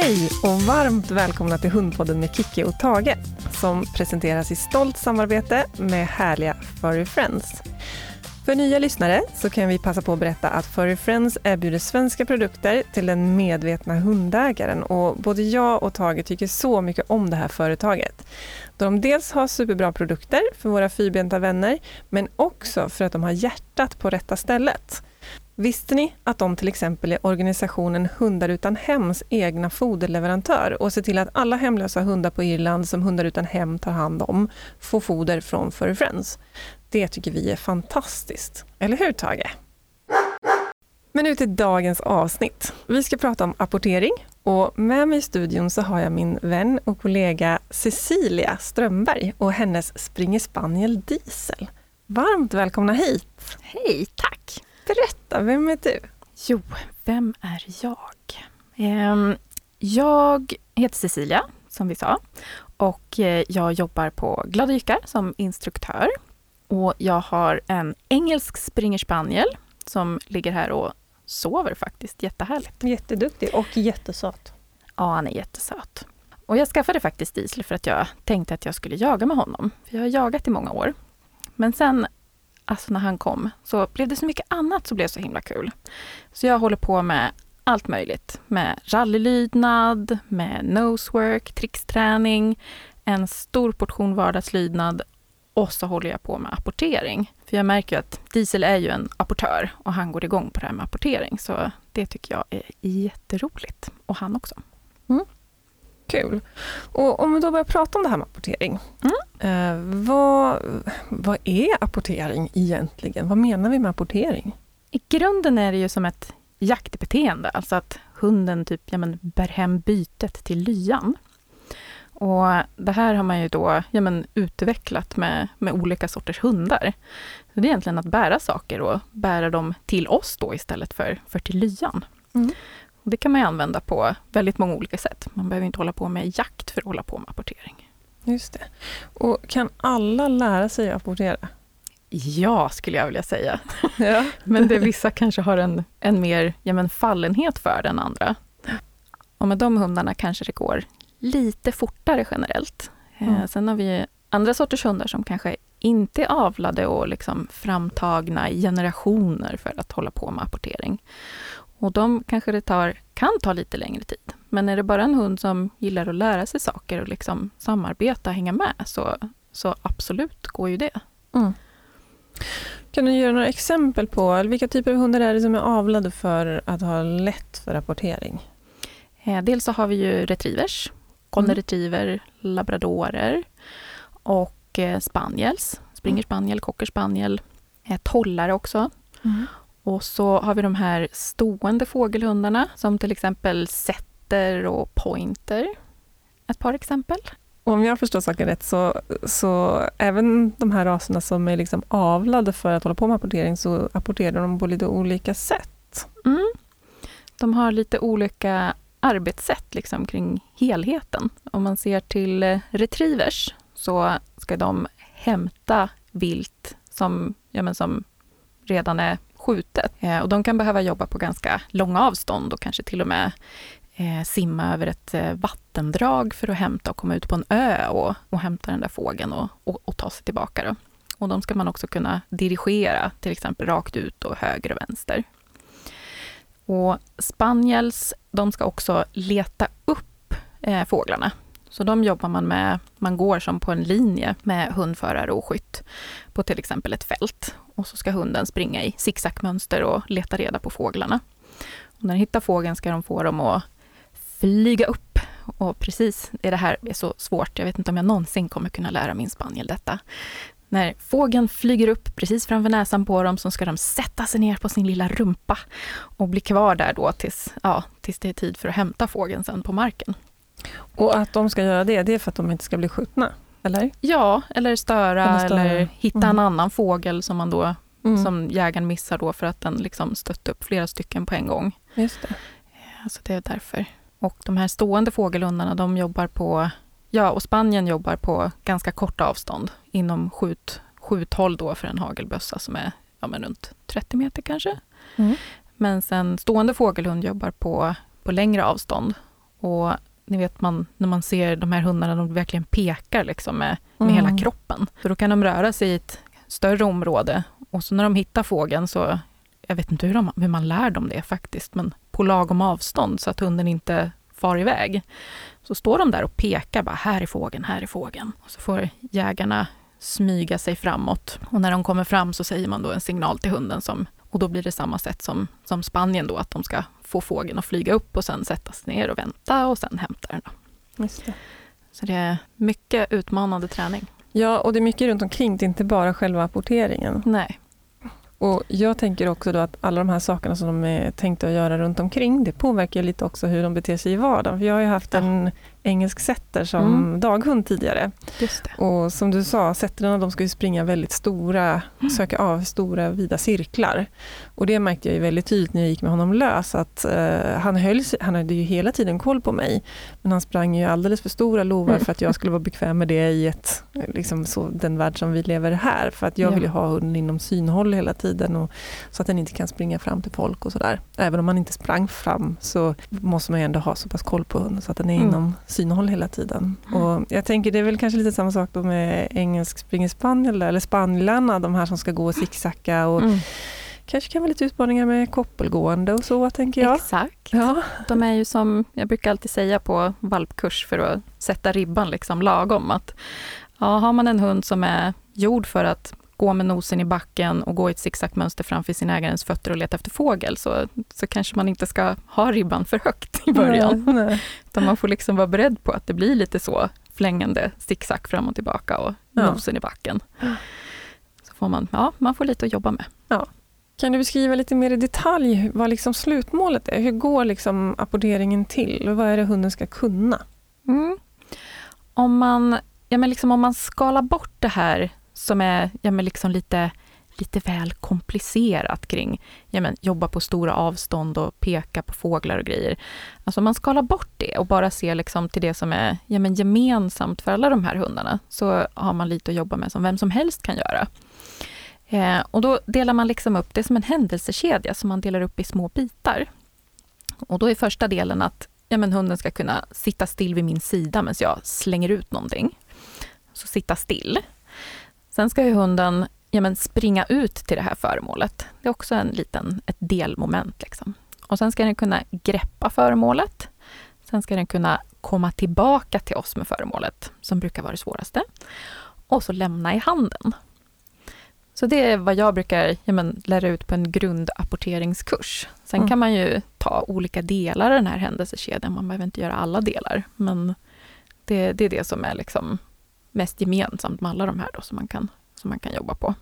Hej och varmt välkomna till Hundpodden med Kicki och Tage som presenteras i stolt samarbete med härliga Furry Friends. För nya lyssnare så kan vi passa på att berätta att Furry Friends erbjuder svenska produkter till den medvetna hundägaren och både jag och Tage tycker så mycket om det här företaget. Då de dels har superbra produkter för våra fyrbenta vänner men också för att de har hjärtat på rätta stället. Visste ni att de till exempel är organisationen Hundar utan hems egna foderleverantör och ser till att alla hemlösa hundar på Irland som Hundar utan hem tar hand om får foder från Furry Friends? Det tycker vi är fantastiskt. Eller hur Tage? Men nu till dagens avsnitt. Vi ska prata om apportering och med mig i studion så har jag min vän och kollega Cecilia Strömberg och hennes springer spaniel Diesel. Varmt välkomna hit! Hej, tack! Berätta, vem är du? Jo, vem är jag? Ehm, jag heter Cecilia, som vi sa, och eh, jag jobbar på Glada Jyckar som instruktör. Och jag har en engelsk springer spaniel som ligger här och sover faktiskt. Jättehärligt. Jätteduktig och jättesöt. Ja, han är jättesöt. Och jag skaffade faktiskt Diesel för att jag tänkte att jag skulle jaga med honom. För jag har jagat i många år. Men sen alltså när han kom, så blev det så mycket annat som blev så himla kul. Så jag håller på med allt möjligt. Med rallylydnad, med nosework, tricksträning, en stor portion vardagslydnad och så håller jag på med apportering. För jag märker ju att Diesel är ju en apportör och han går igång på det här med apportering. Så det tycker jag är jätteroligt. Och han också. Mm. Kul. Och om vi då börjar prata om det här med apportering. Mm. Eh, vad, vad är apportering egentligen? Vad menar vi med apportering? I grunden är det ju som ett jaktbeteende, alltså att hunden typ ja, men, bär hem bytet till lyan. Och det här har man ju då ja, men, utvecklat med, med olika sorters hundar. Så det är egentligen att bära saker och bära dem till oss då istället för, för till lyan. Mm. Det kan man använda på väldigt många olika sätt. Man behöver inte hålla på med jakt för att hålla på med apportering. Just det. Och kan alla lära sig att apportera? Ja, skulle jag vilja säga. Ja. men det, vissa kanske har en, en mer ja, men fallenhet för den andra. Och med de hundarna kanske det går lite fortare generellt. Eh, mm. sen har vi andra sorters hundar som kanske inte är avlade och liksom framtagna i generationer för att hålla på med apportering. Och de kanske det tar, kan ta lite längre tid. Men är det bara en hund som gillar att lära sig saker och liksom samarbeta och hänga med, så, så absolut går ju det. Mm. Kan du ge några exempel på vilka typer av hundar är det som är avlade för att ha lätt för rapportering? Eh, dels så har vi ju retrievers, golden mm. retriever, labradorer och eh, spaniels, springer spaniel, cocker spaniel, tollare också. Mm. Och så har vi de här stående fågelhundarna som till exempel setter och pointer. Ett par exempel. Om jag förstår saken rätt så, så även de här raserna som är liksom avlade för att hålla på med apportering så apporterar de på lite olika sätt. Mm. De har lite olika arbetssätt liksom kring helheten. Om man ser till eh, retrievers så ska de hämta vilt som, ja, men som redan är skjutet. Eh, och de kan behöva jobba på ganska långa avstånd och kanske till och med eh, simma över ett eh, vattendrag för att hämta och komma ut på en ö och, och hämta den där fågeln och, och, och, ta sig tillbaka. Då. Och de ska man också kunna dirigera, till exempel rakt ut och höger och vänster. Och spaniels, de ska också leta upp eh, fåglarna. Så de jobbar man med, man går som på en linje med hundförare och skytt på till exempel ett fält. Och så ska hunden springa i zigzagmönster och leta reda på fåglarna. Och när den hittar fågeln ska de få dem att flyga upp. Och precis, det här är så svårt, jag vet inte om jag någonsin kommer kunna lära min spaniel detta. När fågeln flyger upp precis framför näsan på dem så ska de sätta sig ner på sin lilla rumpa och bli kvar där då tills, ja, tills det är tid för att hämta fågeln sen på marken. Och att de ska göra det, det är för att de inte ska bli skjutna? Eller? Ja, eller störa eller, störa. eller hitta mm. en annan fågel som man då mm. som jägaren missar då för att den liksom stött upp flera stycken på en gång. Just det. Så det är därför. Och de här stående fågelhundarna, de jobbar på, ja och Spanien jobbar på ganska korta avstånd inom skjut, skjuthåll då för en hagelbössa som är ja, men runt 30 meter kanske. Mm. Men sen stående fågelhund jobbar på, på längre avstånd Och ni vet man, när man ser de här hundarna, de verkligen pekar liksom med, med Mm. hela kroppen. Så då kan de röra sig i ett större område och så när de hittar fågeln så, jag vet inte hur, de, hur man lär dem det faktiskt, men på lagom avstånd så att hunden inte far iväg. Så står de där och pekar bara, här är fågeln, här är fågeln. Och så får jägarna smyga sig framåt. Och när de kommer fram så säger man då en signal till hunden som, och då blir det samma sätt som, som Spanien då, att de ska få fågeln att flyga upp och sen sätta sig ner och vänta och sen hämta den. Det. Så det är mycket utmanande träning. Ja, och det är mycket runt omkring, det är inte bara själva apporteringen. Nej. Och jag tänker också då att alla de här sakerna som de är tänkta att göra runt omkring, det påverkar lite också hur de beter sig i vardagen. För jag har ju haft en engelsk setter som Mm. daghund tidigare. Och som du sa, setterna de ska ju springa väldigt stora, Mm. söka av stora vida cirklar. Och det märkte jag ju väldigt tydligt när jag gick med honom lös, att eh, han, höll, han hade ju hela tiden koll på mig. Men han sprang ju alldeles för stora lovar Mm. för att jag skulle vara bekväm med det i ett, eh, liksom så, den värld som vi lever här. För att jag Ja. vill ju ha hunden inom synhåll hela tiden, och, så att den inte kan springa fram till folk och sådär. Även om man inte sprang fram så måste man ju ändå ha så pass koll på hunden så att den är Mm. inom synhåll hela tiden. Och jag tänker det är väl kanske lite samma sak då med engelsk springer spaniel eller spanjorna, de här som ska gå och zigzacka och Mm. kanske kan vara lite utmaningar med koppelgående och så tänker jag. Exakt. Ja. De är ju som, jag brukar alltid säga på valpkurs för att sätta ribban liksom lagom, att ja, har man en hund som är gjord för att gå med nosen i backen och gå i ett zigzagmönster framför sin ägarens fötter och leta efter fågel, så, så kanske man inte ska ha ribban för högt i början. Nej, nej. Utan man får liksom vara beredd på att det blir lite så flängande zigzag fram och tillbaka och Ja. nosen i backen. Så får man, ja, man får lite att jobba med. Kan du beskriva lite mer i detalj vad liksom slutmålet är? Hur går liksom apporteringen till och vad är det hunden ska kunna? Mm. Om, man, ja, men liksom om man skalar bort det här som är ja, men liksom lite, lite väl komplicerat kring ja, men jobba på stora avstånd och peka på fåglar och grejer. Alltså om man skalar bort det och bara ser liksom till det som är ja, men gemensamt för alla de här hundarna, så har man lite att jobba med som vem som helst kan göra. Eh, och då delar man liksom upp det som en händelsekedja som man delar upp i små bitar. Och då är första delen att ja, men hunden ska kunna sitta still vid min sida medan jag slänger ut någonting. Så sitta still. Sen ska ju hunden ja, men springa ut till det här föremålet. Det är också en liten, ett delmoment. Liksom. Och sen ska den kunna greppa föremålet. Sen ska den kunna komma tillbaka till oss med föremålet, som brukar vara det svåraste. Och så lämna i handen. Så det är vad jag brukar ja, men, lära ut på en grundapporteringskurs. Sen Mm. kan man ju ta olika delar av den här händelsekedjan. Man behöver inte göra alla delar, men det, det är det som är liksom mest gemensamt med alla de här då, som, man kan, som man kan jobba på.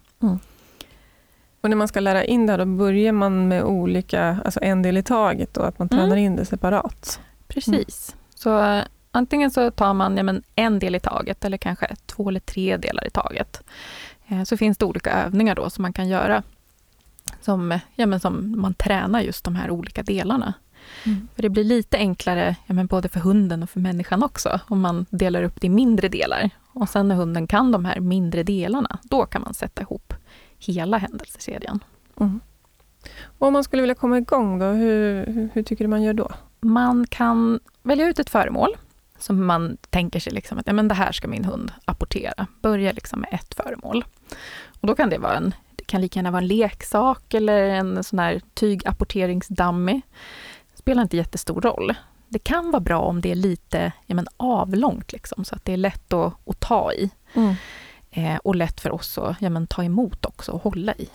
Och när man ska lära in det här, då börjar man med olika, alltså en del i taget och att man Mm. tränar in det separat. Precis. Så eh, antingen så tar man ja, men en del i taget eller kanske två eller tre delar i taget. Eh, så finns det olika övningar då som man kan göra som, ja, men som man tränar just de här olika delarna. Mm. För det blir lite enklare, ja, men både för hunden och för människan också, om man delar upp det i mindre delar. Och sen när hunden kan de här mindre delarna, då kan man sätta ihop hela händelsekedjan. Mm. Och om man skulle vilja komma igång då, hur, hur, tycker du man gör då? Man kan välja ut ett föremål som man tänker sig liksom att ja, men det här ska min hund apportera. Börja liksom med ett föremål. Och då kan det vara en, det kan lika gärna vara en leksak eller en sån här tygapporteringsdummy. Spelar inte jättestor roll. Det kan vara bra om det är lite ja, men avlångt, liksom, så att det är lätt att, att ta i. Eh, och lätt för oss att ja, men, ta emot också och hålla i.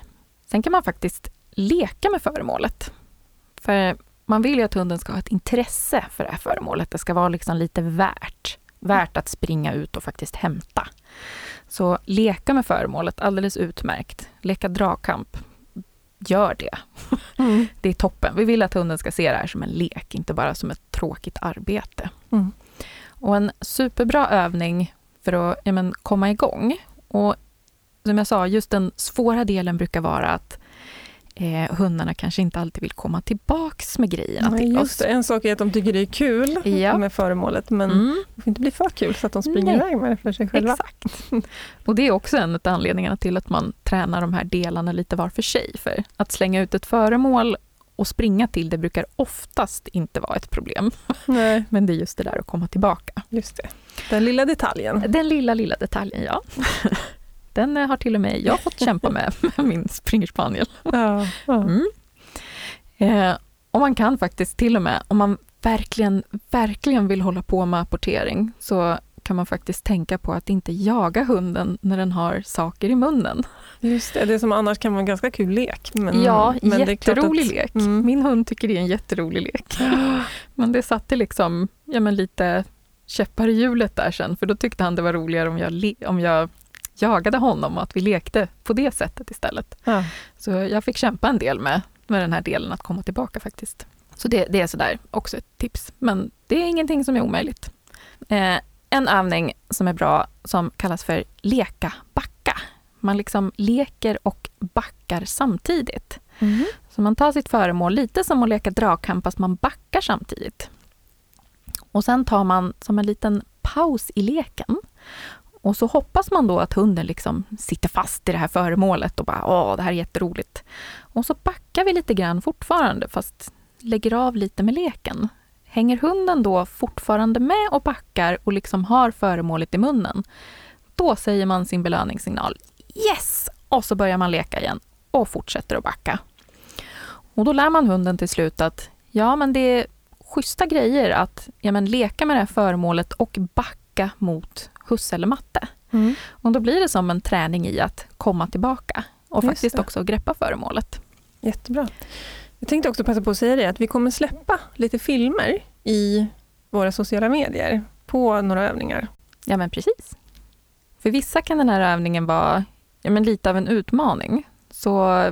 Sen kan man faktiskt leka med föremålet. För man vill ju att hunden ska ha ett intresse för det här föremålet. Det ska vara liksom lite värt. Värt att springa ut och faktiskt hämta. Så leka med föremålet, alldeles utmärkt. Leka dragkamp, gör det. Mm. Det är toppen. Vi vill att hunden ska se det här som en lek, inte bara som ett tråkigt arbete. Mm. Och en superbra övning för att ja, men, komma igång. Och som jag sa, just den svåra delen brukar vara att eh, hundarna kanske inte alltid vill komma tillbaks med grejerna Nej, till just oss. det. En sak är att de tycker det är kul Ja. med föremålet, men Mm, det får inte bli för kul så att de springer Nej. iväg med det för sig själva. exakt. Och det är också en av anledningarna till att man tränar de här delarna lite var för sig. För att slänga ut ett föremål och springa till det brukar oftast inte vara ett problem. Nej, Men det är just det där att komma tillbaka. just det. Den lilla detaljen. Den lilla, lilla detaljen, ja. Den har till och med jag fått kämpa med, med min springerspaniel. Ja, ja. Mm. Eh, och man kan faktiskt till och med, om man verkligen, verkligen vill hålla på med apportering, så kan man faktiskt tänka på att inte jaga hunden när den har saker i munnen. Just det, det som annars kan vara en ganska kul lek. Men, ja, men det är klart jätterolig att- lek. Mm. Min hund tycker det är en jätterolig lek. Men det satte liksom ja, men lite käppar i hjulet där sen, för då tyckte han det var roligare om jag, om jag jagade honom och att vi lekte på det sättet istället. Ja. Så jag fick kämpa en del med, med den här delen att komma tillbaka faktiskt. Så det, det är sådär också ett tips. Men det är ingenting som är omöjligt. Eh, en övning som är bra som kallas för leka backa. Man liksom leker och backar samtidigt. Mm. Så man tar sitt föremål lite som att leka dragkamp fast man backar samtidigt. Och sen tar man som en liten paus i leken. Och så hoppas man då att hunden liksom sitter fast i det här föremålet och bara åh, det här är jätteroligt. Och så backar vi lite grann fortfarande fast lägger av lite med leken. Hänger hunden då fortfarande med och backar och liksom har föremålet i munnen, då säger man sin belöningssignal yes! Och så börjar man leka igen och fortsätter att backa. Och då lär man hunden till slut att ja, men det är schyssta grejer att ja, men leka med det här föremålet och backa mot husse eller matte. Mm. Och då blir det som en träning i att komma tillbaka och Just faktiskt det. också greppa föremålet. Jättebra. Jag tänkte också passa på att säga det att vi kommer släppa lite filmer i våra sociala medier på några övningar. Ja, men precis. För vissa kan den här övningen vara ja, men lite av en utmaning. Så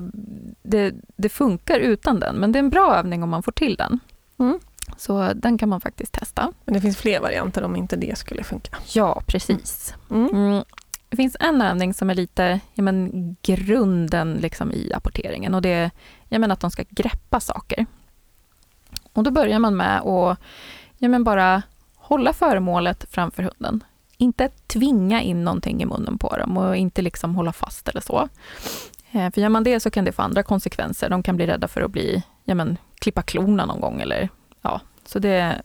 det, det funkar utan den, men det är en bra övning om man får till den. Mm. Så den kan man faktiskt testa. Men det finns fler varianter om inte det skulle funka. Ja, precis. Mm. Mm. Det finns en övning som är lite ja, men, grunden liksom, i apporteringen och det är ja, men, att de ska greppa saker. Och då börjar man med att ja, men, bara hålla föremålet framför hunden. Inte tvinga in någonting i munnen på dem och inte liksom hålla fast eller så. Eh, För gör man det så kan det få andra konsekvenser. De kan bli rädda för att bli, ja, men, klippa klorna någon gång eller ja, så det är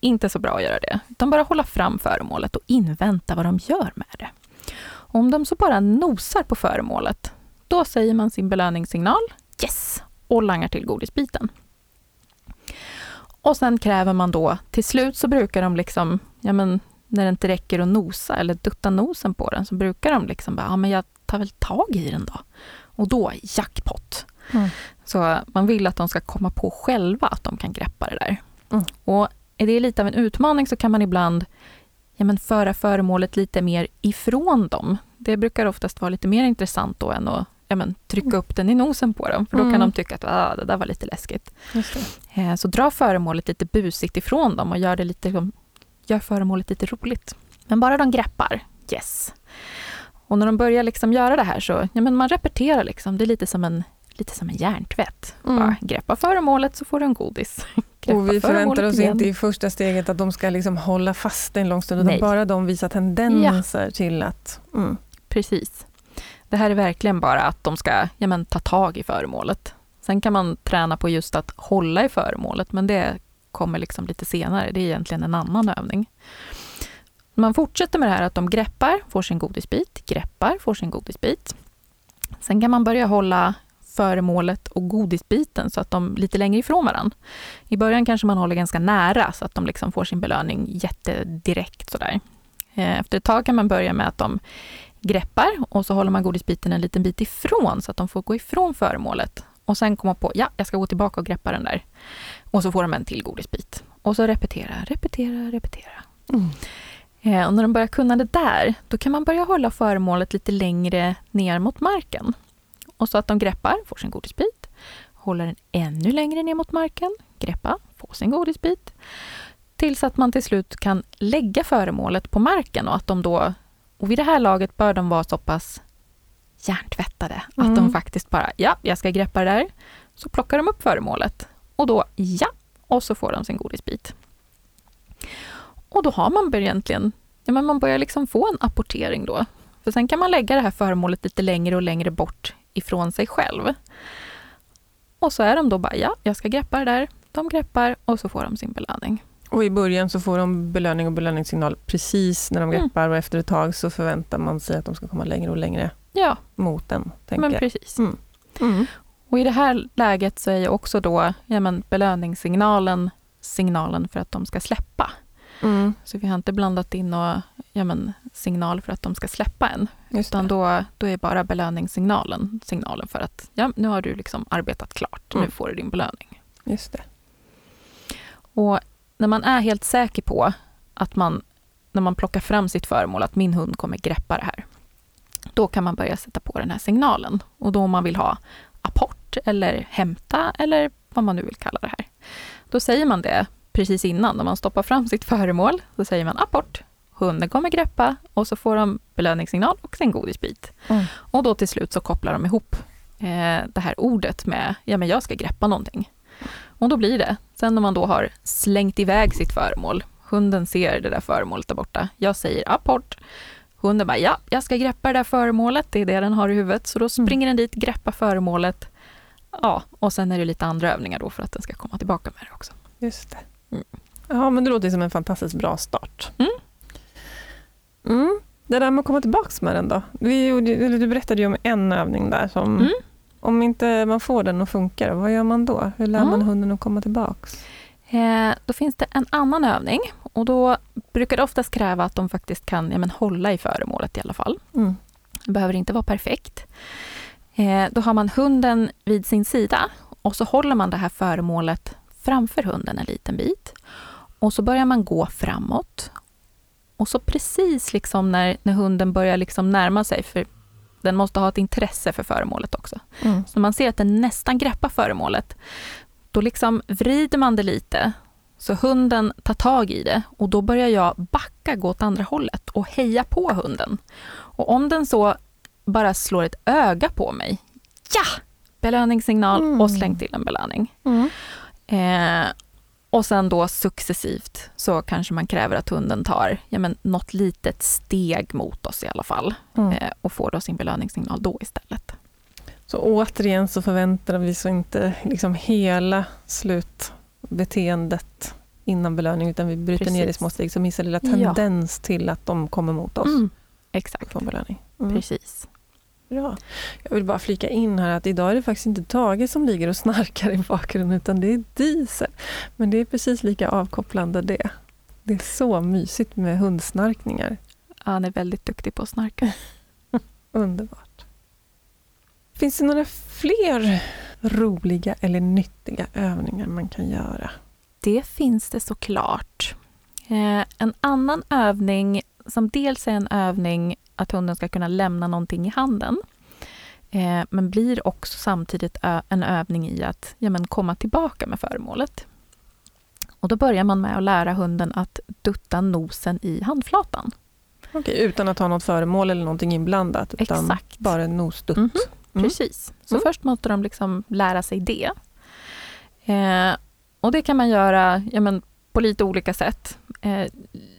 inte så bra att göra det. Utan bara hålla fram föremålet och invänta vad de gör med det. Om de så bara nosar på föremålet, då säger man sin belöningssignal, yes, och langar till godisbiten. Och sen kräver man då, till slut så brukar de liksom, ja men när det inte räcker att nosa eller dutta nosen på den, så brukar de liksom bara, ja men jag tar väl tag i den då. Och då, jackpot. Mm. Så man vill att de ska komma på själva att de kan greppa det där. Mm. Och är det lite av en utmaning så kan man ibland ja, men föra föremålet lite mer ifrån dem. Det brukar oftast vara lite mer intressant då än att ja, men, trycka upp den i nosen på dem, för då kan Mm. de tycka att ah, det där var lite läskigt. Eh, Så dra föremålet lite busigt ifrån dem och gör, det lite, liksom, gör föremålet lite roligt. Men bara de greppar, yes. Och när de börjar liksom göra det här så, ja men man repeterar liksom, det är lite som en, lite som en hjärntvätt. Mm. Bara greppa föremålet så får du en godis. Greppa Och vi förväntar oss igen. inte i första steget att de ska liksom hålla fast en lång stund, utan Nej. bara de visar tendenser till att... Mm. Precis. Det här är verkligen bara att de ska ja, men, ta tag i föremålet. Sen kan man träna på just att hålla i föremålet, men det kommer liksom lite senare. Det är egentligen en annan övning. Man fortsätter med det här att de greppar, får sin godisbit, greppar, får sin godisbit. Sen kan man börja hålla föremålet och godisbiten så att de är lite längre ifrån varandra. I början kanske man håller ganska nära så att de liksom får sin belöning jättedirekt sådär. Eh, Efter ett tag kan man börja med att de greppar och så håller man godisbiten en liten bit ifrån så att de får gå ifrån föremålet. Och sen komma på, ja, jag ska gå tillbaka och greppa den där. Och så får de en till godisbit. Och så repetera, repetera, repetera. Mm. Eh, och när de börjar kunna det där, då kan man börja hålla föremålet lite längre ner mot marken. Och så att de greppar, får sin godisbit. Håller den ännu längre ner mot marken, greppa, får sin godisbit. Tills att man till slut kan lägga föremålet på marken och att de då, och vid det här laget bör de vara så pass hjärntvättade att Mm. de faktiskt bara, ja, jag ska greppa det där. Så plockar de upp föremålet och då, ja, och så får de sin godisbit. Och då har man egentligen, ja men man börjar liksom få en apportering då. För sen kan man lägga det här föremålet lite längre och längre bort ifrån sig själv. Och så är de då bara, ja, jag ska greppa det där. De greppar och så får de sin belöning. Och i början så får de belöning och belöningssignal precis när de Mm. greppar och efter ett tag så förväntar man sig att de ska komma längre och längre Ja, mot den. Tänker men precis. Mm. Mm. Och i det här läget så är ju också då ja, men belöningssignalen signalen för att de ska släppa. Mm. Så vi har inte blandat in några ja, men, signal för att de ska släppa en. Just Utan det. då, då är bara belöningssignalen signalen för att ja, nu har du liksom arbetat klart, nu Mm. får du din belöning. Just det. Och när man är helt säker på att man, när man plockar fram sitt föremål, att min hund kommer greppa det här, då kan man börja sätta på den här signalen. Och då om man vill ha apport eller hämta eller vad man nu vill kalla det här. Då säger man det precis innan, när man stoppar fram sitt föremål, då säger man apport, hunden kommer greppa och så får de belöningssignal och sen godisbit. Mm. Och då till slut så kopplar de ihop eh, det här ordet med, ja men jag ska greppa någonting. Och då blir det, sen när man då har slängt iväg sitt föremål, hunden ser det där föremålet där borta, jag säger apport, hunden bara ja, jag ska greppa det där föremålet, det är det den har i huvudet, så då springer den dit, greppar föremålet, ja, och sen är det lite andra övningar då för att den ska komma tillbaka med det också. Just det. Mm. Ja, men det låter som en fantastiskt bra start. Mm. Mm. Det där med att komma tillbaka med den då? Vi du berättade ju om en övning där som Mm. om inte man får den att funka, vad gör man då? Hur lär man Mm. hunden att komma tillbaka? Eh, då finns det en annan övning och då brukar det oftast kräva att de faktiskt kan ja, men, hålla i föremålet i alla fall. Mm. Det behöver inte vara perfekt. Eh, då har man hunden vid sin sida och så håller man det här föremålet framför hunden en liten bit. Och så börjar man gå framåt. Och så precis liksom när, när hunden börjar liksom närma sig, för den måste ha ett intresse för föremålet också. Mm. Så man ser att den nästan greppar föremålet, då liksom vrider man det lite så hunden tar tag i det och då börjar jag backa, gå åt andra hållet och heja på hunden. Och om den så bara slår ett öga på mig, ja! Belöningssignal Mm. och släng till en belöning. Mm. Eh, och sen då successivt så kanske man kräver att hunden tar ja, men något litet steg mot oss i alla fall Mm. eh, och får då sin belöningssignal då istället. Så återigen så förväntar vi oss inte liksom hela slutbeteendet innan belöning, utan vi bryter ner i Precis. små steg som minsta lilla Ja. tendens till att de kommer mot oss Mm, exakt, får en belöning. Mm. precis. Bra. Jag vill bara flika in här att idag är det faktiskt inte Tage som ligger och snarkar i bakgrunden, utan det är Diesel. Men det är precis lika avkopplande det. Det är så mysigt med hundsnarkningar. Ja, han är väldigt duktig på att snarka. Underbart. Finns det några fler roliga eller nyttiga övningar man kan göra? Det finns det såklart. Eh, en annan övning som dels är en övning att hunden ska kunna lämna någonting i handen, eh, men blir också samtidigt en övning i att ja, men komma tillbaka med föremålet. Och då börjar man med att lära hunden att dutta nosen i handflatan. Okej, utan att ha något föremål eller någonting inblandat, utan Exakt. bara en nosdutt. Mhm. Mm. Precis. Så Mm. först måste de liksom lära sig det. Eh, och det kan man göra ja, men, på lite olika sätt. Eh,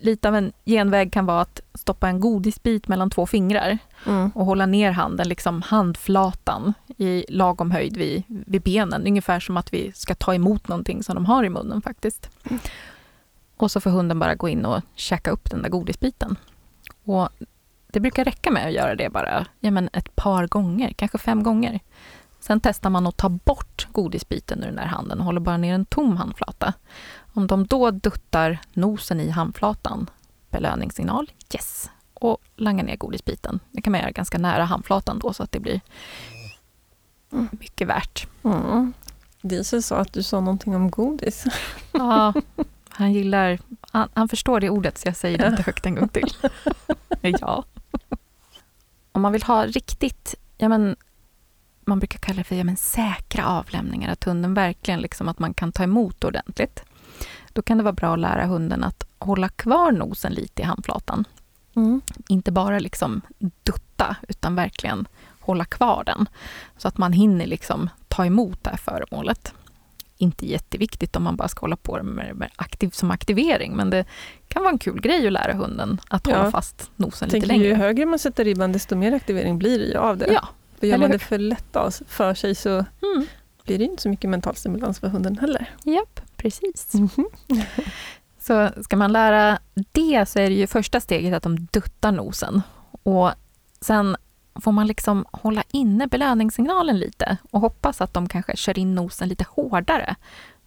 lite av en genväg kan vara att stoppa en godisbit mellan två fingrar Mm. och hålla ner handen, liksom handflatan i lagom höjd vid, vid benen. Ungefär som att vi ska ta emot någonting som de har i munnen faktiskt. Och så får hunden bara gå in och käka upp den där godisbiten. Och det brukar räcka med att göra det bara ja, men ett par gånger, kanske fem gånger. Sen testar man att ta bort godisbiten ur den där handen och håller bara ner en tom handflata. Om de då duttar nosen i handflatan, belöningssignal, yes, och langar ner godisbiten. Det kan man göra ganska nära handflatan då så att det blir mycket värt. Mm. Diesel sa att du sa någonting om godis. Ja, han gillar, han, han förstår det ordet så jag säger det inte högt en gång till. Ja. Om man vill ha riktigt, ja men, man brukar kalla det för ja, men, säkra avlämningar, att hunden verkligen liksom att man kan ta emot ordentligt. Då kan det vara bra att lära hunden att hålla kvar nosen lite i handflatan. Mm. Inte bara liksom dutta, utan verkligen hålla kvar den. Så att man hinner liksom ta emot det här föremålet. Inte jätteviktigt om man bara ska hålla på med, med aktiv, som aktivering, men det kan vara en kul grej att lära hunden att Ja. hålla fast nosen lite Tänker ju längre. högre man sätter ribban, desto mer aktivering blir det ju av det. Ja, För gör man det för lätt för sig så mm, blir det inte så mycket mental stimulans för hunden heller. Japp, precis. Mm -hmm. så ska man lära det så är det ju första steget att de duttar nosen. Och sen får man liksom hålla inne belöningssignalen lite och hoppas att de kanske kör in nosen lite hårdare.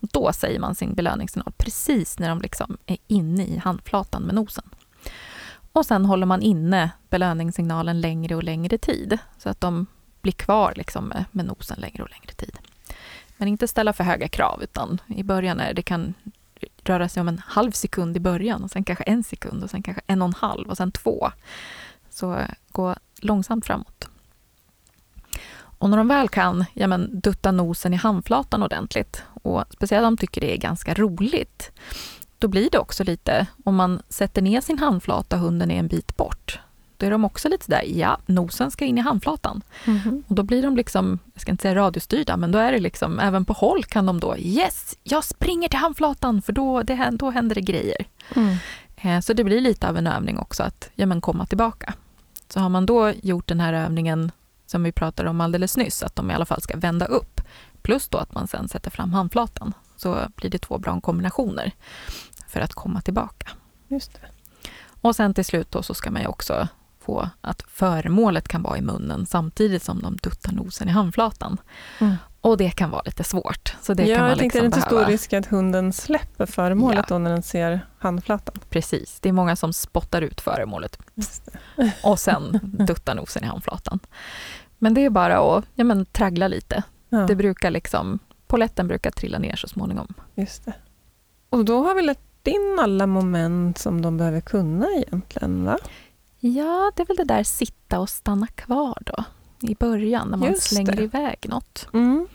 Då säger man sin belöningssignal precis när de liksom är inne i handflatan med nosen. Och sen håller man inne belöningssignalen längre och längre tid så att de blir kvar liksom med, med nosen längre och längre tid. Men inte ställa för höga krav utan i början är det kan röra sig om en halv sekund i början och sen kanske en sekund och sen kanske en och en halv och sen två. Så eh, gå långsamt framåt. Och när de väl kan ja men, dutta nosen i handflatan ordentligt och speciellt om de tycker det är ganska roligt, då blir det också lite, om man sätter ner sin handflata och hunden är en bit bort, då är de också lite där, ja, nosen ska in i handflatan. Mm -hmm. Och då blir de liksom, jag ska inte säga radiostyrda, men då är det liksom, även på håll kan de då, yes, jag springer till handflatan för då, det, då händer det grejer. Mm. Eh, så det blir lite av en övning också att ja, men komma tillbaka. Så har man då gjort den här övningen som vi pratade om alldeles nyss, att de i alla fall ska vända upp, plus då att man sen sätter fram handflatan, så blir det två bra kombinationer för att komma tillbaka. Just det. Och sen till slut då så ska man ju också få att föremålet kan vara i munnen samtidigt som de duttar nosen i handflatan. Mm. Och det kan vara lite svårt. Så det ja, kan man jag tänkte, liksom är det inte behöva... stor risk att hunden släpper föremålet ja. då när den ser handflatan? Precis, det är många som spottar ut föremålet och sen duttar nosen i handflatan. Men det är bara att ja, men, traggla lite. Ja. Det brukar liksom, poletten brukar trilla ner så småningom. Just det. Och då har vi lagt in alla moment som de behöver kunna egentligen, va? Ja, det är väl det där sitta och stanna kvar då i början när man Just slänger det. iväg något. Mm.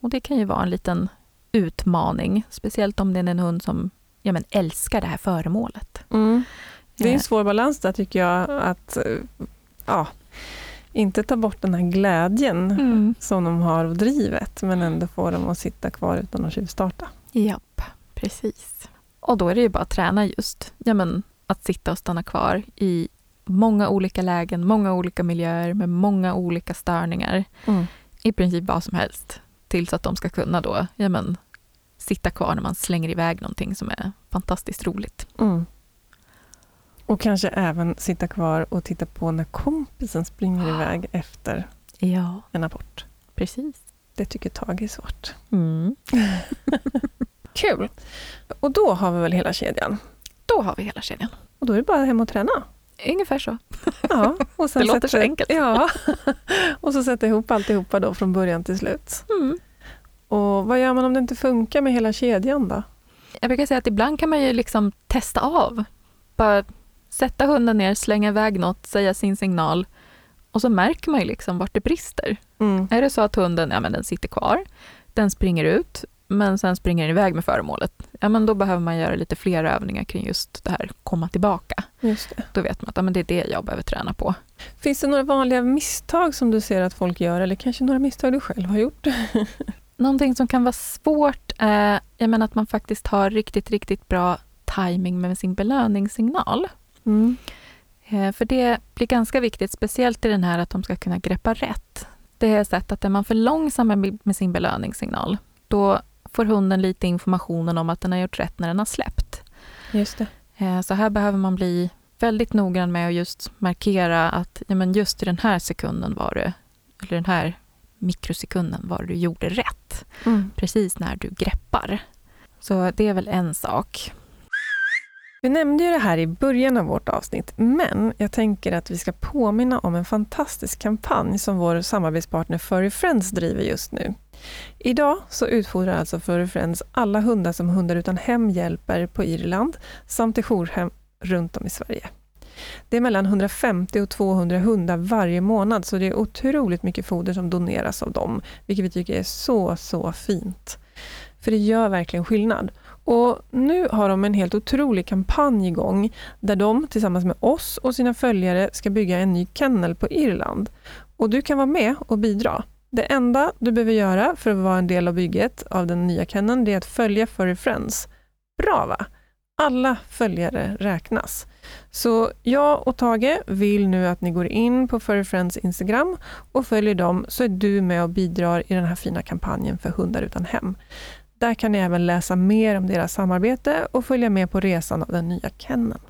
Och det kan ju vara en liten utmaning, speciellt om det är en hund som ja, men älskar det här föremålet. Mm. Det är en eh. svår balans där tycker jag, att ja, inte ta bort den här glädjen mm. som de har och drivet, men ändå få dem att sitta kvar utan att tjuvstarta. Japp, precis. Och då är det ju bara att träna just ja, men, att sitta och stanna kvar i många olika lägen, många olika miljöer med många olika störningar. Mm. I princip vad som helst. Tills att de ska kunna då, ja men, sitta kvar när man slänger iväg någonting som är fantastiskt roligt. Mm. Och kanske även sitta kvar och titta på när kompisen springer oh. iväg efter ja. en apport. Precis. Det tycker Tage är svårt. Mm. Kul! Och då har vi väl hela kedjan? Då har vi hela kedjan. Och då är det bara hem och träna? Ungefär så. Ja, och sen det låter så enkelt. Ja, och så sätta ihop alltihopa då från början till slut. Mm. Och vad gör man om det inte funkar med hela kedjan då? Jag brukar säga att ibland kan man ju liksom testa av. Bara sätta hunden ner, slänga iväg något, säga sin signal och så märker man ju liksom vart det brister. Mm. Är det så att hunden ja, men den sitter kvar, den springer ut, men sen springer den iväg med föremålet, ja men då behöver man göra lite fler övningar kring just det här komma tillbaka. Just det. Då vet man att ja, men det är det jag behöver träna på. Finns det några vanliga misstag som du ser att folk gör, eller kanske några misstag du själv har gjort? Någonting som kan vara svårt är jag menar, att man faktiskt har riktigt, riktigt bra timing med sin belöningssignal. Mm. Eh, för det blir ganska viktigt, speciellt i den här att de ska kunna greppa rätt. Det jag sett att är man för långsam med sin belöningssignal, då får hunden lite informationen om att den har gjort rätt när den har släppt. Just det. Eh, så här behöver man bli väldigt noggrann med att just markera att ja, men just i den här sekunden var det, eller den här mikrosekunden var du gjorde rätt. Mm. Precis när du greppar. Så det är väl en sak. Vi nämnde ju det här i början av vårt avsnitt, men jag tänker att vi ska påminna om en fantastisk kampanj som vår samarbetspartner Furry Friends driver just nu. Idag så utfodrar alltså Furry Friends alla hundar som Hundar utan hem hjälper på Irland samt i jourhem runt om i Sverige. Det är mellan 150 och 200 hundar varje månad, så det är otroligt mycket foder som doneras av dem, vilket vi tycker är så, så fint. För det gör verkligen skillnad. Och nu har de en helt otrolig kampanj igång, där de tillsammans med oss och sina följare ska bygga en ny kennel på Irland. Och du kan vara med och bidra. Det enda du behöver göra för att vara en del av bygget av den nya kenneln, det är att följa Furry Friends. Bra va? Alla följare räknas. Så jag och Tage vill nu att ni går in på Furry Friends Instagram och följer dem, så är du med och bidrar i den här fina kampanjen för hundar utan hem. Där kan ni även läsa mer om deras samarbete och följa med på resan av den nya kenneln.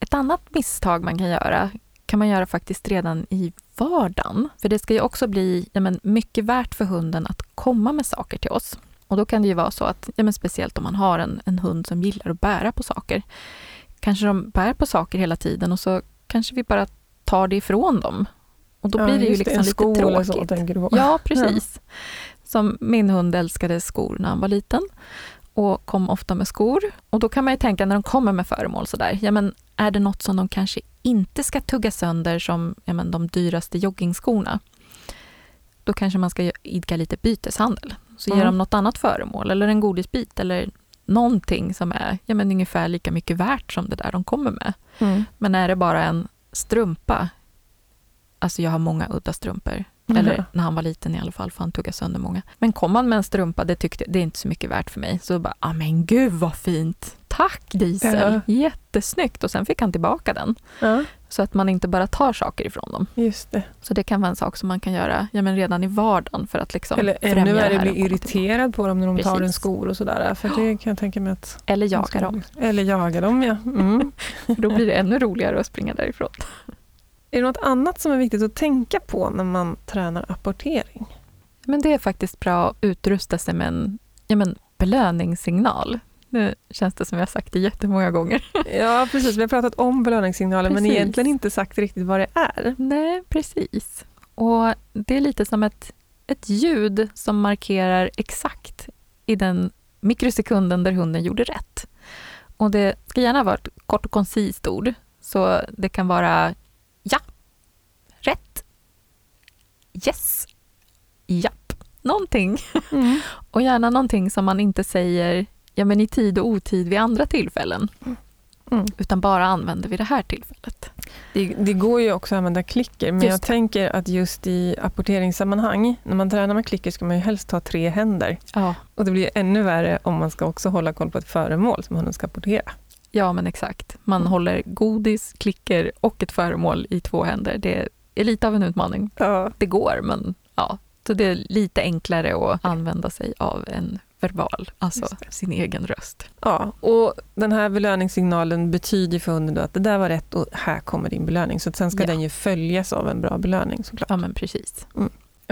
Ett annat misstag man kan göra kan man göra faktiskt redan i vardagen. För det ska ju också bli ja, men, mycket värt för hunden att komma med saker till oss. Och då kan det ju vara så att, ja, men speciellt om man har en, en hund som gillar att bära på saker. Kanske de bär på saker hela tiden och så kanske vi bara tar det ifrån dem. Och då Ja, blir det ju liksom en lite eller så, tråkigt. tänker. Ja, precis. Som min hund älskade skor när han var liten och kom ofta med skor. Och då kan man ju tänka när de kommer med föremål sådär, ja men är det något som de kanske inte ska tugga sönder som ja, men, de dyraste joggingskorna? Då kanske man ska idka lite byteshandel. Så ger Mm. de något annat föremål eller en godisbit eller någonting som är ja, men, ungefär lika mycket värt som det där de kommer med. Mm. Men är det bara en strumpa, alltså jag har många udda strumpor, Mhm. eller när han var liten i alla fall, för han tuggade sönder många. Men kom han med en strumpa, det tyckte det är inte så mycket värt för mig. Så bara, ah men gud vad fint! Tack Diesel! Jättesnyggt! Och sen fick han tillbaka den. Ja, Så att man inte bara tar saker ifrån dem. just det. Så det kan vara en sak som man kan göra ja, men redan i vardagen för att liksom Eller ännu värre, bli irriterad på dem när de tar en Precis. skor och sådär. För det kan jag tänka mig att... Eller jaga dem. Eller jaga dem, ja. Mm. Då blir det ännu roligare att springa därifrån. Är det något annat som är viktigt att tänka på när man tränar apportering? Men det är faktiskt bra att utrusta sig med en ja, men belöningssignal. Nu känns det som jag har sagt det jättemånga gånger. Ja, precis. Vi har pratat om belöningssignaler, men Precis. egentligen inte sagt riktigt vad det är. Nej, precis. Och det är lite som ett, ett ljud som markerar exakt i den mikrosekunden där hunden gjorde rätt. Och det ska gärna vara ett kort och koncist ord. Så det kan vara ja, rätt, yes, japp, någonting. Mm. Och gärna någonting som man inte säger ja, men i tid och otid vid andra tillfällen. Mm. Utan bara använder vid det här tillfället. Det, det går ju också att använda klicker, men Just jag tänker att just i apporteringssammanhang, när man tränar med klicker ska man ju helst ha tre händer. Ja, Och det blir ännu värre om man ska också hålla koll på ett föremål som hunden ska apportera. Ja, men exakt. Man håller godis, klicker och ett föremål i två händer. Det är lite av en utmaning. Ja. Det går, men ja. Så det är lite enklare att använda sig av en verbal, alltså sin egen röst. Ja, och den här belöningssignalen betyder för hunden då att det där var rätt och här kommer din belöning. Så att sen ska Ja. den ju följas av en bra belöning såklart. Ja, men precis.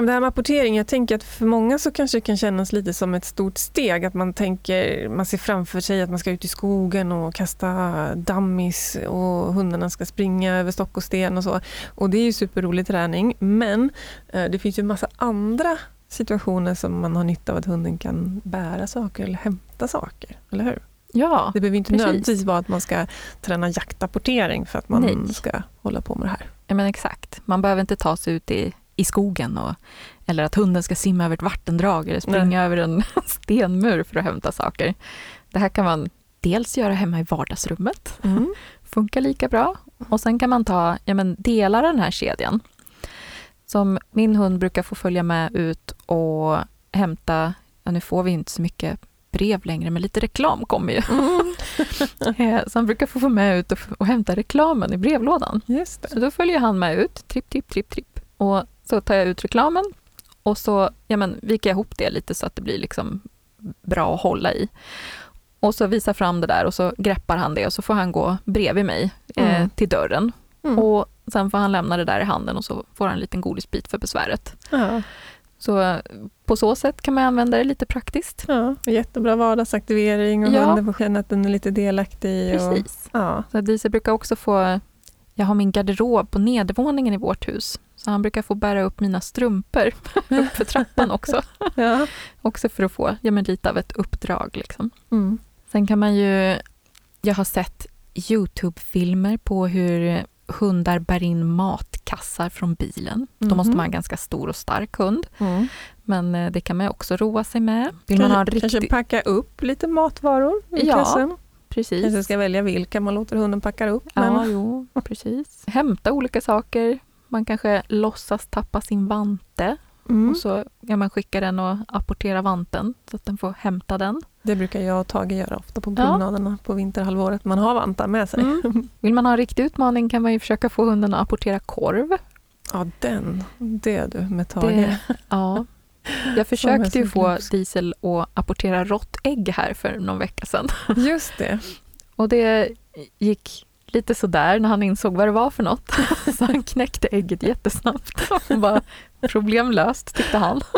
Ja, men Det här med apportering, jag tänker att för många så kanske det kan kännas lite som ett stort steg. Att man tänker, man ser framför sig att man ska ut i skogen och kasta dammis och hundarna ska springa över stock och sten och så. Och det är ju superrolig träning, men eh, det finns ju en massa andra situationer som man har nytta av att hunden kan bära saker eller hämta saker, eller hur? Ja, Det behöver inte precis. nödvändigtvis vara att man ska träna jaktapportering för att man Nej. ska hålla på med det här. ja men exakt. Man behöver inte ta sig ut i, i skogen och, eller att hunden ska simma över ett vattendrag eller springa över en stenmur för att hämta saker. Det här kan man dels göra hemma i vardagsrummet Mm. funkar lika bra. Och sen kan man ta ja, men delar av den här kedjan. Som min hund brukar få följa med ut och hämta, ja, nu får vi inte så mycket brev längre, men lite reklam kommer ju. Eh, Så han brukar få få med ut och, och hämta reklamen i brevlådan. Just det. Så då följer han med ut, tripp, tripp, tripp, tripp. Och så tar jag ut reklamen och så ja, men, viker jag ihop det lite så att det blir liksom bra att hålla i. Och så visar fram det där och så greppar han det och så får han gå bredvid mig eh, Mm. till dörren. Mm. Och sen får han lämna det där i handen och så får han en liten godisbit för besväret. Ja. Så eh, på så sätt kan man använda det lite praktiskt. Ja, jättebra vardagsaktivering och Ja. hunden får känna att den är lite delaktig. Och, Precis. ja. Så Diesel brukar också få, jag har min garderob på nedervåningen i vårt hus. Så han brukar få bära upp mina strumpor upp för trappan också. Ja. Också för att få ja, men lite av ett uppdrag. Liksom. Mm. Sen kan man ju, jag har sett Youtube-filmer på hur hundar bär in matkassar från bilen. Då måste Mhm. man ha en ganska stor och stark hund. Mm. Men eh, det kan man också roa sig med. Vill man ha en Kanske, riktig... packa upp lite matvaror i Ja, kassen. Precis. Kanske ska välja vilka man låter hunden packa upp. Ja, Men, jo, precis. Hämta olika saker. Man kanske låtsas tappa sin vante mm. och så kan man skicka den och apportera vanten så att den får hämta den. Det brukar jag och Tage göra ofta på promenaderna på vinterhalvåret. Man har vantar med sig. Mm. Vill man ha en riktig utmaning kan man ju försöka få hunden att apportera korv. Ja, den. Det du, med Tage. Det, ja. Jag försökte ju få. Diesel att apportera rått ägg här för någon vecka sedan. Just det. Och det gick lite sådär när han insåg vad det var för något. Så han knäckte ägget jättesnabbt. Och bara, problem löst, tyckte han.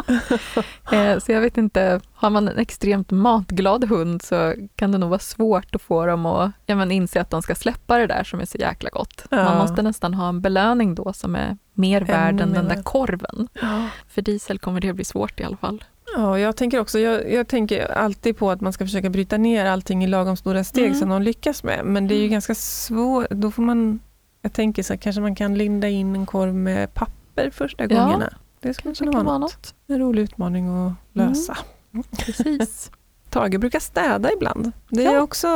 Eh, Så jag vet inte, har man en extremt matglad hund så kan det nog vara svårt att få dem att ja, men inse att de ska släppa det där som är så jäkla gott. Ja. Man måste nästan ha en belöning då som är mer värd än den där korven. Ja. För Diesel kommer det bli svårt i alla fall. Ja, jag tänker också, jag, jag tänker alltid på att man ska försöka bryta ner allting i lagom stora steg Mm. som de lyckas med. Men det är ju Mm. ganska svårt, då får man, jag tänker så här, kanske man kan linda in en korv med papper första Ja, gångerna. Det skulle kunna vara vara något. en rolig utmaning att lösa. Precis. Tage brukar städa ibland. Det är Ja. Mm. också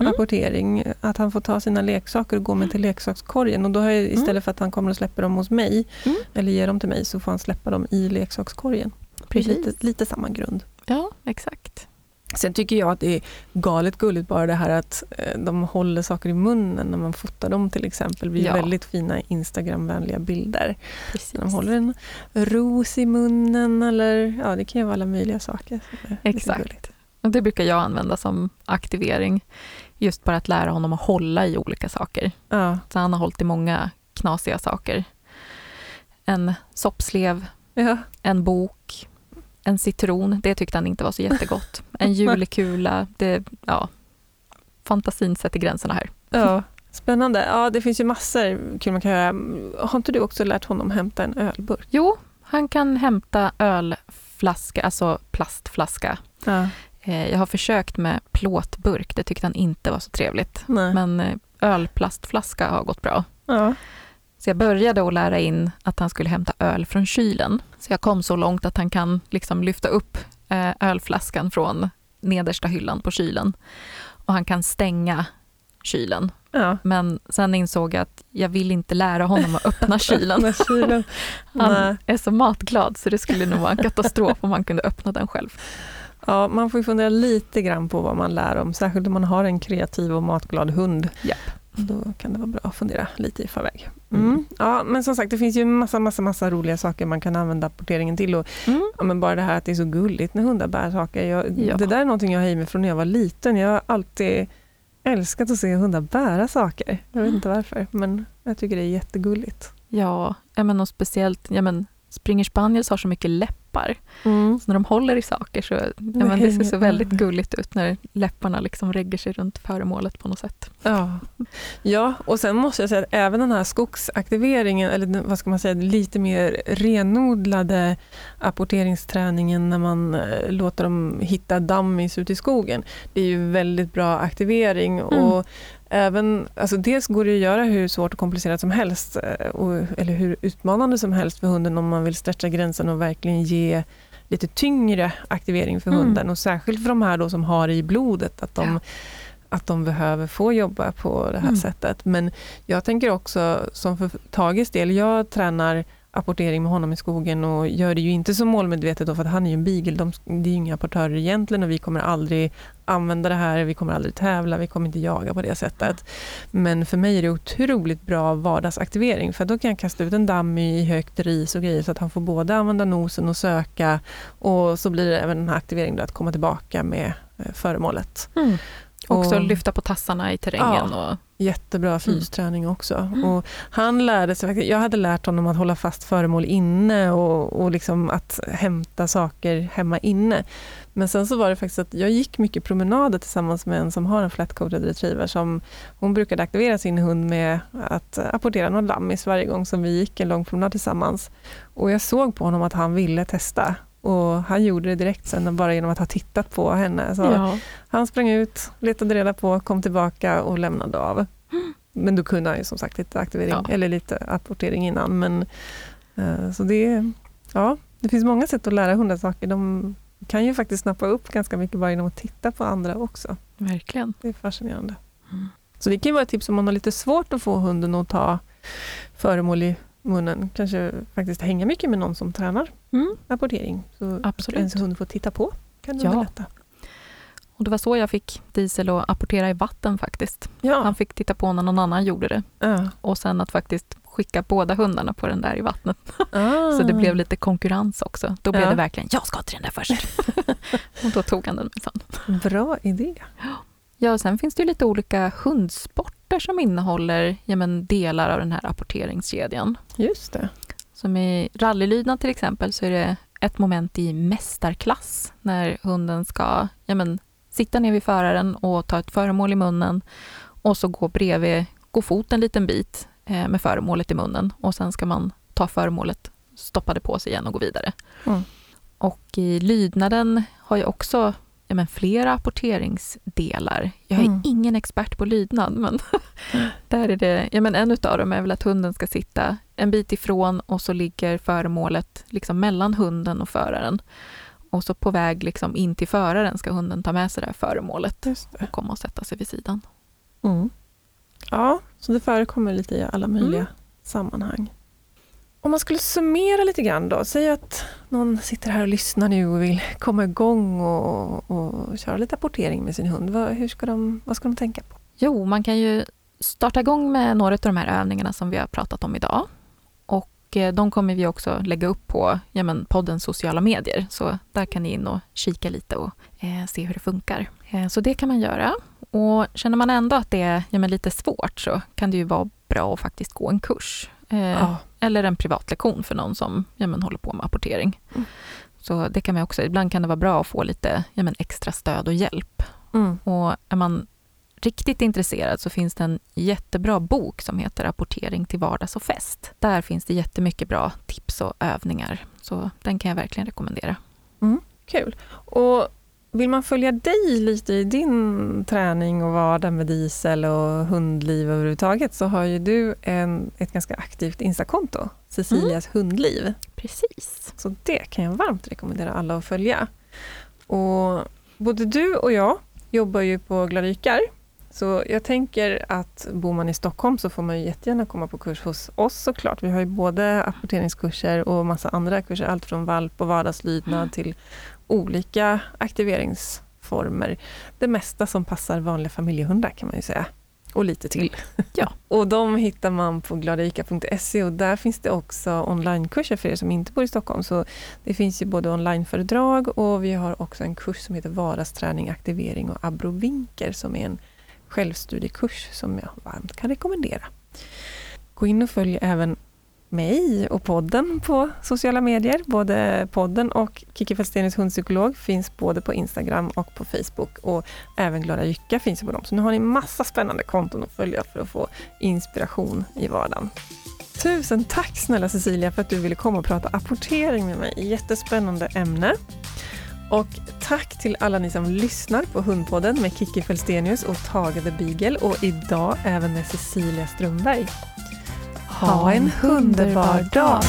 apportering, att han får ta sina leksaker och gå med till leksakskorgen. Och då har jag, istället för att han kommer och släpper dem hos mig, Mm. eller ger dem till mig, så får han släppa dem i leksakskorgen. Precis. Lite, lite samma grund. Ja, exakt. Sen tycker jag att det är galet gulligt bara det här att eh, de håller saker i munnen när man fotar dem till exempel. Det blir Ja. väldigt fina Instagramvänliga bilder. Precis. De håller en ros i munnen eller ja, det kan ju vara alla möjliga saker. Exakt. Och det brukar jag använda som aktivering. Just bara att lära honom att hålla i olika saker. Ja, Så han har hållit i många knasiga saker. En soppslev, ja. en bok, en citron. Det tyckte han inte var så jättegott. En julekula. Det, ja, fantasin sätter gränserna här. ja. Spännande. Ja, det finns ju massor kul man kan göra. Har inte du också lärt honom hämta en ölburk? Jo, han kan hämta ölflaska, alltså plastflaska. Ja. Eh, Jag har försökt med plåtburk, det tyckte han inte var så trevligt. Nej. Men eh, ölplastflaska har gått bra. Ja. Så jag började att lära in att han skulle hämta öl från kylen. Så jag kom så långt att han kan liksom lyfta upp eh, ölflaskan från nedersta hyllan på kylen. Och han kan stänga kylen. Ja. Men sen insåg jag att jag vill inte lära honom att öppna kylen. Kylen. Han Nej. är så matglad så det skulle nog vara en katastrof om han kunde öppna den själv. Ja, man får ju fundera lite grann på vad man lär om, särskilt om man har en kreativ och matglad hund. Japp. Då kan det vara bra att fundera lite i förväg. Mm. Mm. Ja, men som sagt, det finns ju massa, massa, massa roliga saker man kan använda apporteringen till. Och, Mm. ja, men bara det här att det är så gulligt när hundar bär saker. Jag, Ja. Det där är någonting jag har i mig från när jag var liten. Jag har alltid älskat att se hundar bära saker. Jag vet Mm. inte varför, men jag tycker det är jättegulligt. Ja, ja men och speciellt, ja men Springer Spaniels har så mycket läppar. Mm. Så när de håller i saker så ja, men det ser så väldigt gulligt ut när läpparna liksom regger sig runt föremålet på något sätt. Ja. ja, och sen måste jag säga att även den här skogsaktiveringen, eller vad ska man säga, lite mer renodlade apporteringsträningen när man eh, låter dem hitta dammis ute i skogen. Det är ju väldigt bra aktivering Mm. och även, alltså dels går det att göra hur svårt och komplicerat som helst, eh, och, eller hur utmanande som helst för hunden om man vill stretcha gränsen och verkligen ge lite tyngre aktivering för Mm. hunden och särskilt för de här då som har i blodet att de Ja. att de behöver få jobba på det här Mm. sättet. Men jag tänker också, som för Tages del, jag tränar apportering med honom i skogen och gör det ju inte så målmedvetet då, för att han är ju en beagle, de, det är ju inga apportörer egentligen och vi kommer aldrig använda det här, vi kommer aldrig tävla, vi kommer inte jaga på det sättet. Men för mig är det otroligt bra vardagsaktivering för då kan jag kasta ut en damm i högt ris och grejer så att han får både använda nosen och söka och så blir det även den här aktiveringen då att komma tillbaka med eh, föremålet. Också Och- lyfta på tassarna i terrängen. Och, Jättebra fysträning också. Mm. Och han lärde sig, jag hade lärt honom att hålla fast föremål inne och, och liksom att hämta saker hemma inne. Men sen så var det faktiskt att jag gick mycket promenader tillsammans med en som har en flat-coated retriever. Som, hon brukade aktivera sin hund med att apportera någon lammis varje gång som vi gick en lång promenad tillsammans. Och jag såg på honom att han ville testa. Och han gjorde det direkt sen bara genom att ha tittat på henne. Så ja. han sprang ut, letade reda på, kom tillbaka och lämnade av. Men då kunde han ju som sagt lite aktivering, Ja. eller lite apportering innan. Men, eh, så det, ja, det finns många sätt att lära hundar saker. De kan ju faktiskt snappa upp ganska mycket bara genom att titta på andra också. Verkligen. Det är fascinerande. Mm. Så det kan ju vara ett tips om man har lite svårt att få hunden att ta föremål i munnen. Kanske faktiskt hänga mycket med någon som tränar Mm. apportering. Så att Absolut. ens hund får titta på kan det Ja. underlätta. Och det var så jag fick Diesel att apportera i vatten faktiskt. Ja. Han fick titta på när någon annan gjorde det. ja. Och sen att faktiskt skicka båda hundarna på den där i vattnet. Ah. Så det blev lite konkurrens också. Då blev Ja. det verkligen, jag ska till den där först. och då tog han den minsann. Bra idé. Ja, och sen finns det ju lite olika hundsporter som innehåller ja, men, delar av den här apporteringskedjan. Just det. Som i rallylydnad till exempel så är det ett moment i mästarklass när hunden ska ja, men, sitta ner vid föraren och ta ett föremål i munnen och så gå bredvid, gå fot en liten bit eh, med föremålet i munnen och sen ska man ta föremålet, stoppa det på sig igen och gå vidare. Mm. Och i lydnaden har jag också ja, men flera apporteringsdelar. Jag är Mm. ingen expert på lydnad, men där är det, ja, men en utav dem är väl att hunden ska sitta en bit ifrån och så ligger föremålet liksom mellan hunden och föraren. Och så på väg liksom in till föraren ska hunden ta med sig det här föremålet det. och komma och sätta sig vid sidan. Mm. Ja, så det förekommer lite i alla möjliga Mm. sammanhang. Om man skulle summera lite grann då, säg att någon sitter här och lyssnar nu och vill komma igång och, och köra lite apportering med sin hund. Vad, hur ska de, vad ska de tänka på? Jo, man kan ju starta igång med några av de här övningarna som vi har pratat om idag. Och eh, de kommer vi också lägga upp på ja, men poddens sociala medier. Så där kan ni in och kika lite och eh, se hur det funkar. Eh, så det kan man göra. Och känner man ändå att det är ja, men lite svårt så kan det ju vara bra att faktiskt gå en kurs. Eh, Eller en privatlektion för någon som ja, men håller på med apportering. Mm. Så det kan man också, ibland kan det vara bra att få lite ja, men extra stöd och hjälp. Mm. Och är man riktigt intresserad så finns det en jättebra bok som heter Rapportering till vardags och fest. Där finns det jättemycket bra tips och övningar. Så den kan jag verkligen rekommendera. Kul. Och vill man följa dig lite i din träning och vardag med diesel och hundliv överhuvudtaget så har ju du en, ett ganska aktivt Instakonto, Cecilias hundliv. Precis. Så det kan jag varmt rekommendera alla att följa. Och både du och jag jobbar ju på Glarikar. Så jag tänker att bor man i Stockholm så får man ju jättegärna komma på kurs hos oss såklart. Vi har ju både apporteringskurser och massa andra kurser, allt från valp och vardagslydnad till olika aktiveringsformer. Det mesta som passar vanliga familjehundar kan man ju säga. Och lite till. Ja. och de hittar man på gladika.se och där finns det också onlinekurser för er som inte bor i Stockholm. Så det finns ju både onlineföredrag och vi har också en kurs som heter Vardagsträning, aktivering och abrovinker som är en självstudiekurs som jag varmt kan rekommendera. Gå in och följ även mig och podden på sociala medier. Både podden och Kiki Fälstenius hundpsykolog finns både på Instagram och på Facebook och även Glada Jycka finns på dem. Så nu har ni massa spännande konton att följa för att få inspiration i vardagen. Tusen tack snälla Cecilia för att du ville komma och prata apportering med mig. Jättespännande ämne. Och tack till alla ni som lyssnar på Hundpodden med Kiki Fälstenius och Tage the Beagle och idag även med Cecilia Strömberg. Ha en underbar dag.